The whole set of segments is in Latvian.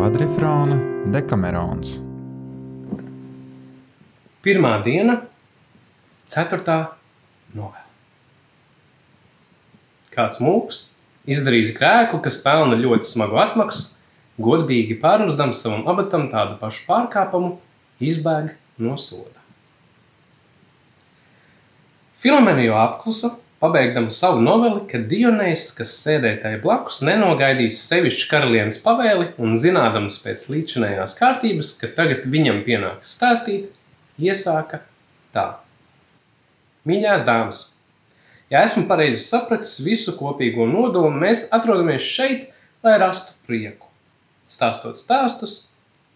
kvadrifrāna Dekamerons. Pirmā diena, ceturtā novēl. Kāds mūks izdarījis grēku, kas pelna ļoti smagu atmaksu, godīgi pārnusdams savam abatam tādu pašu pārkāpumu, izbēg no soda. Filomena jau apklusa, pabeigdama savu noveli, ka Dionējs, kas sēdēja tajā blakus, nenogaidīs sevišķi karalienes pavēli un zinādams pēc līdzinējās kārtības, ka tagad viņam pienāks stāstīt, iesāka tā. Mīļās dāmas, ja esmu pareizi sapratis visu kopīgo nodomu, mēs atrodamies šeit, lai rastu prieku. Stāstot stāstus,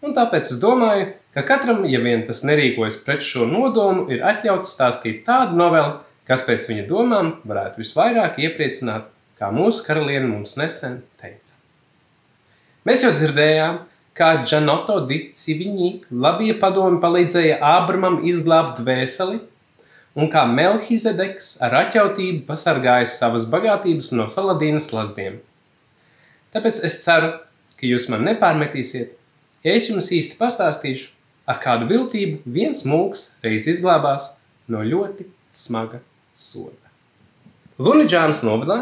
un tāpēc es domāju, ka katram, ja vien tas nerīkojas pret šo nodomu, ir atļauts stāstīt tādu novelu, kas pēc viņa domām varētu visvairāk iepriecināt, kā mūsu karaliene mums nesen teica. Mēs jau dzirdējām, kā Džanoto di Civiņi labie padomi palīdzēja Ābramam izglābt dvēseli, un kā Melhizedeks ar atjautību pasargāja savas bagātības no Saladīnas lazdiem. Tāpēc es ceru, ka jūs man nepārmetīsiet, ja es jums īsti pastāstīšu, ar kādu viltību viens mūks reiz izglābās no ļoti smaga soda. Lunidžānas novadā,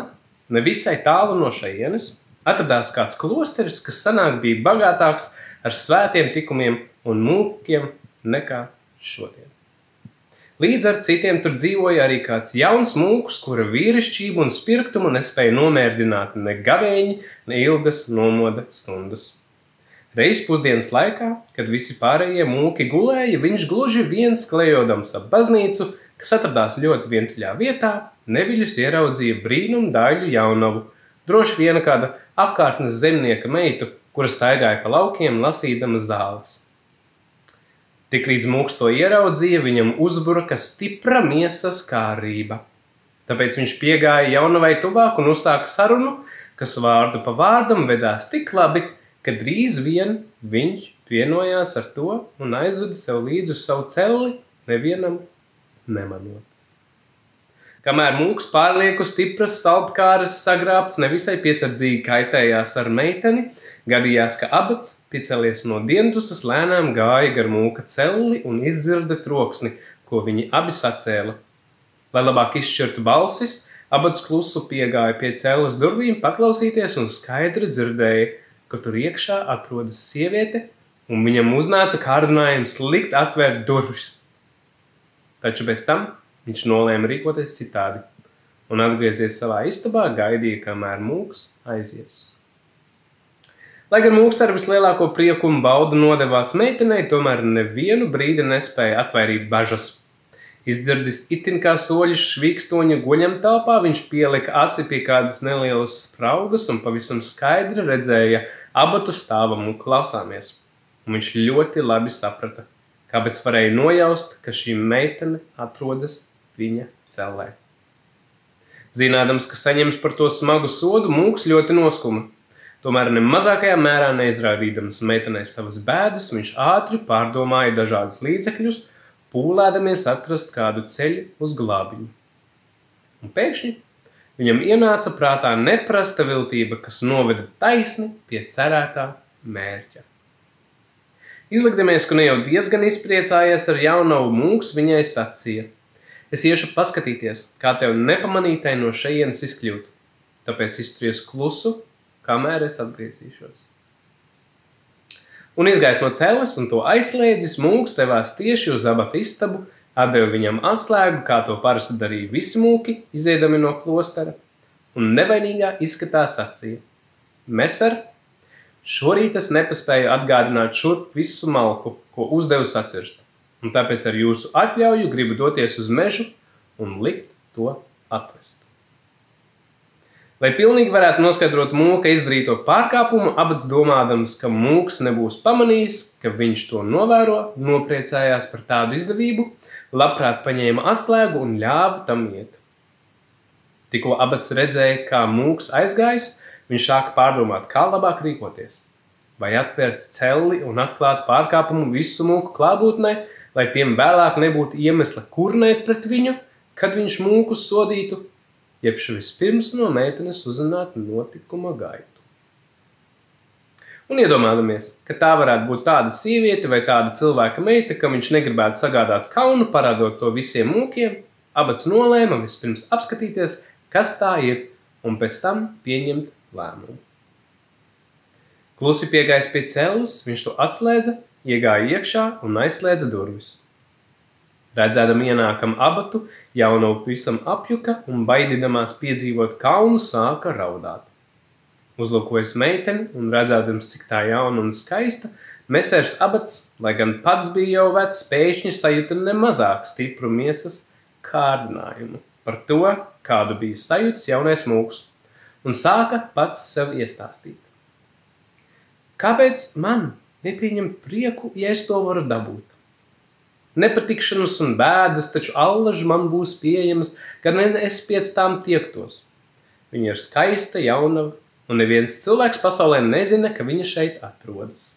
nevisai tālu no šejienes, atradās kāds klosteris, kas sanāk bija bagātāks ar svētiem tikumiem un mūkiem nekā šodien. Līdz ar citiem tur dzīvoja arī kāds jauns mūks, kura vīrišķību un spirktumu nespēja nomērdināt ne gavēņi, ne ilgas nomoda stundas. Reiz pusdienas laikā, kad visi pārējie mūki gulēja, viņš gluži viens klejodams ap baznīcu, kas atradās ļoti vientuļā vietā, neviļus ieraudzīja brīnumu daļu jaunavu, droši viena kāda apkārtnes zemnieka meitu, kura staigāja pa laukiem, lasīdama zāles. Tiklīdz mūks to ieraudzīja, viņam uzbruka stipra miesas kārība. Tāpēc viņš piegāja jaunavai tuvāk un uzsāka sarunu, kas vārdu pa vārdam vedās tik labi, ka drīz vien viņš vienojās ar to un aizveda sev līdzi uz savu celli, nevienam nemanot. Kamēr mūks pārlieku stipras saltkāras sagrābts nevisai piesardzīgi kaitējās ar meiteni, gadījās, ka abats, piecelies no dientusas, lēnām gāja gar mūka celli un izdzirda troksni, ko viņi abi sacēla. Lai labāk izšķirtu balsis, abats klusu piegāja pie cēlas durvīm paklausīties un skaidri dzirdēja, ka tur iekšā atrodas sieviete, un viņam uznāca kārdinājums likt atvērt durvis. Taču bez tam Viņš nolēma rīkoties citādi un atgriezies savā istabā, gaidīja, kamēr mūks aizies. Lai gan mūks ar vislielāko prieku un baudu nodevās meitenei, tomēr nevienu brīdi nespēja atvairīt bažas. Izdzirdis itin kā soļus švīkstoņa guļam telpā, viņš pielika aci pie kādas nelielas spraugas un pavisam skaidri redzēja abatu stāvam un klausāmies. Un viņš ļoti labi saprata, kāpēc varēja nojaust, ka šī meitene atrodas viņa cellē. Zinādams, ka saņems par to smagu sodu, mūks ļoti noskuma. Tomēr ne mazākajā mērā neizrādīdams meitenei savas bēdas, viņš ātri pārdomāja dažādus līdzekļus, pūlēdamies atrast kādu ceļu uz glābiņu. Un pēkšņi viņam ienāca prātā neprasta viltība, kas noveda taisni pie cerētā mērķa. Izlikdamies, ka ne jau diezgan izpriecājies ar jaunavu mūks, viņai sacīja – Es iešu paskatīties, kā tev nepamanītai no šejienes izkļūt. Tāpēc izturies klusu, kamēr es atgriezīšos. Un izgājis no cēlas un to aizslēdzis, mūks devās tieši uz abatu istabu, atdeva viņam atslēgu, kā to parasti darīja visi mūki, iziedami no klostera, un nevainīgā izskatā sacīja: Meser, šorīt es nepaspēju atgādināt šurp visu malku, ko uzdevu sacirst un tāpēc ar jūsu atļauju gribu doties uz mežu un likt to atvest. Lai pilnīgi varētu noskaidrot mūka izdarīto pārkāpumu, abats domādams, ka mūks nebūs pamanījis, ka viņš to novēro, nopriecājās par tādu izdevību, labprāt paņēma atslēgu un ļāva tam iet. Tikko abats redzēja, kā mūks aizgājis, viņš sāka pārdomāt, kā labāk rīkoties. Vai atvērt celli un atklāt pārkāpumu visu mūku klātbūtnē, lai tiem vēlāk nebūtu iemesla kurnēt pret viņu, kad viņš mūkus sodītu, jeb vispirms no meitenes uzzināt notikuma gaitu. Un iedomājamies, ka tā varētu būt tāda sieviete vai tāda cilvēka meita, kam viņš negribētu sagādāt kaunu, parādot to visiem mūkiem. Abats nolēma vispirms apskatīties, kas tā ir, un pēc tam pieņemt lēmumu. Klusi piegājis pie celles, viņš to atslēdza, iegāja iekšā un aizslēdza durvis. Redzēdam ienākam abatu, jauno visam apjuka un baidinamās piedzīvot kaunu sāka raudāt. Uzlūkojas meiteni un redzēdams, cik tā jauna un skaista, mesers abats, lai gan pats bija jau vecs, pēkšņi sajūta nemazāk stipru miesas kārdinājumu par to, kādu bija sajūts jaunais mūks, un sāka pats sev iestāstīt. Kāpēc man nepieņemt prieku, ja es to varu dabūt? Nepatikšanas un bēdas, taču allaž man būs pieejamas, kad es pēc tām tiektos. Viņa ir skaista, jauna, un neviens cilvēks pasaulē nezina, ka viņa šeit atrodas.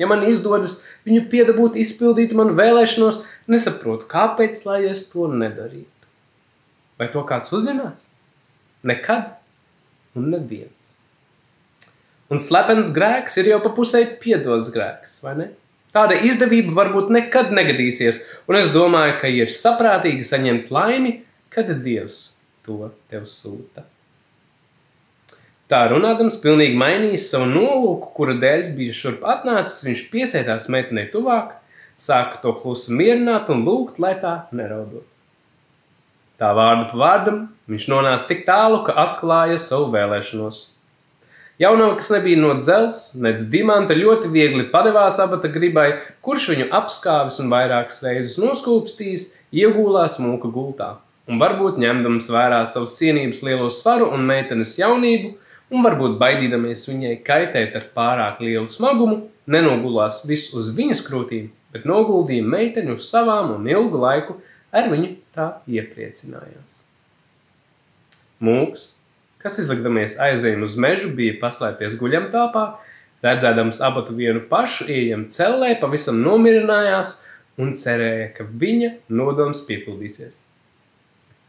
Ja man izdodas viņu piedabūt, izpildīt manu vēlēšanos, nesaprotu, kāpēc lai es to nedarītu. Vai to kāds uzzinās? Nekad un neviens. Un slepens grēks ir jau pa pusē piedots grēks, vai ne? Tāda izdevība varbūt nekad negadīsies, un es domāju, ka ir saprātīgi saņemt laimi, kad Dievs to tev sūta. Tā runādams, pilnīgi mainījis savu nolūku, kura dēļ bija šurp atnācis, viņš piesētās meitenei tuvāk, sāka to klusu mierināt un lūgt, lai tā neraudot. Tā vārdu pa vārdam viņš nonāca tik tālu, ka atklāja savu vēlēšanos. Jaunava, kas nebija no dzelzs, nec dimanta, ļoti viegli padevās abata gribai, kurš viņu apskāvis un vairākas reizes noskūpstījis, iegūlās mūka gultā. Un varbūt ņemdams vērā savus cienības lielo svaru un meitenes jaunību, un varbūt baidīdamies viņai kaitēt ar pārāk lielu smagumu, nenogulās viss uz viņas krūtīm, bet noguldīja meiteni uz savām un ilgu laiku ar viņu tā iepriecinājās. Mūks kas izlikdamies aizējiem uz mežu, bija paslēpies guļamtāpā, redzēdams abatu vienu pašu, ieejam cellē, pavisam nomirinājās un cerēja, ka viņa nodoms piepildīsies.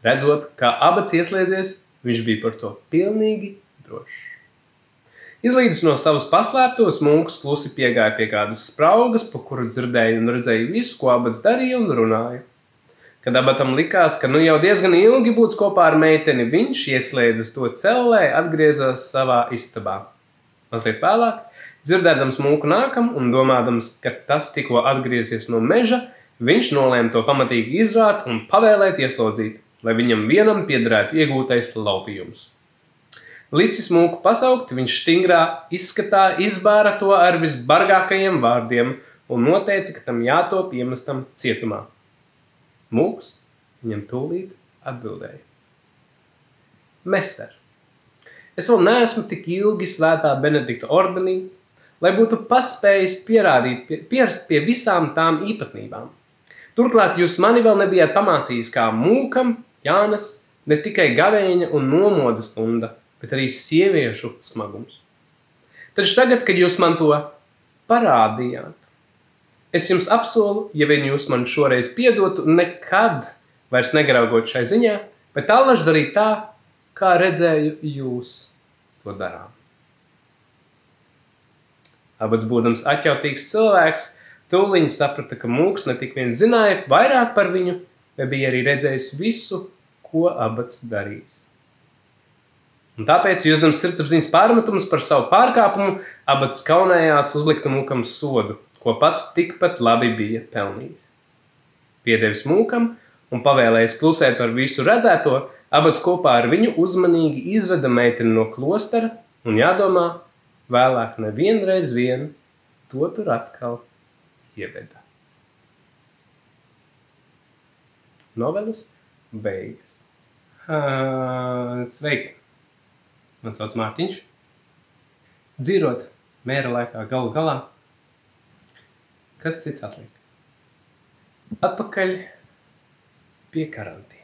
Redzot, kā abats ieslēdzies, viņš bija par to pilnīgi drošs. Izlīdus no savas paslēptos, mūks klusi piegāja pie kādas spraugas, pa kuru dzirdēja un redzēja visu, ko abats darīja un runāja. Kad abatam likās, ka nu jau diezgan ilgi būs kopā ar meiteni, viņš ieslēdzas to cellē, atgriezās savā istabā. Mazliet vēlāk, dzirdēdams mūku nākam un domādams, ka tas tikko atgriezies no meža, viņš nolēma to pamatīgi izrāt un pavēlēt ieslodzīt, lai viņam vienam piederētu iegūtais laupījums. Licis mūku pasaukt, viņš stingrā izskatā izbāra to ar visbargākajiem vārdiem un noteica, ka tam jātop iemestam cietumā. Mūks viņam tūlīt atbildēja. Mester, es vēl neesmu tik ilgi svētā Benedikta ordenī, lai būtu paspējis pierādīt, pierast pie visām tām īpatnībām. Turklāt jūs mani vēl nebijāt pamācījis kā mūkam, Jānas, ne tikai gavēņa un nomoda stunda, bet arī sieviešu smagums. Taču tagad, kad jūs man to parādījāt, Es jums apsolu, ja vien jūs man šoreiz piedotu, nekad vairs negraugot šai ziņā, bet allaž darīt tā, kā redzēju jūs to darām. Abats būdams atjautīgs cilvēks, tūliņ saprata, ka mūks ne tik vien zināja vairāk par viņu, bet bija arī redzējis visu, ko abats darīs. Un tāpēc, jūsdams sirdsapziņas pārmetumus par savu pārkāpumu, abats kaunējās uzlikt mūkam sodu – ko pats tikpat labi bija pelnījis. Piedevis mūkam un pavēlējis klusēt par visu redzēto, abats kopā ar viņu uzmanīgi izveda meiteni no klostera un jādomā, vēlāk nevienreiz vien to tur atkal ieveda. Novelas beigas. Uh, sveiki! Man sauc Mārtiņš. Dzīvot mēra laikā galu galā Kas cits atliek? Atpakaļ pie karantīnas.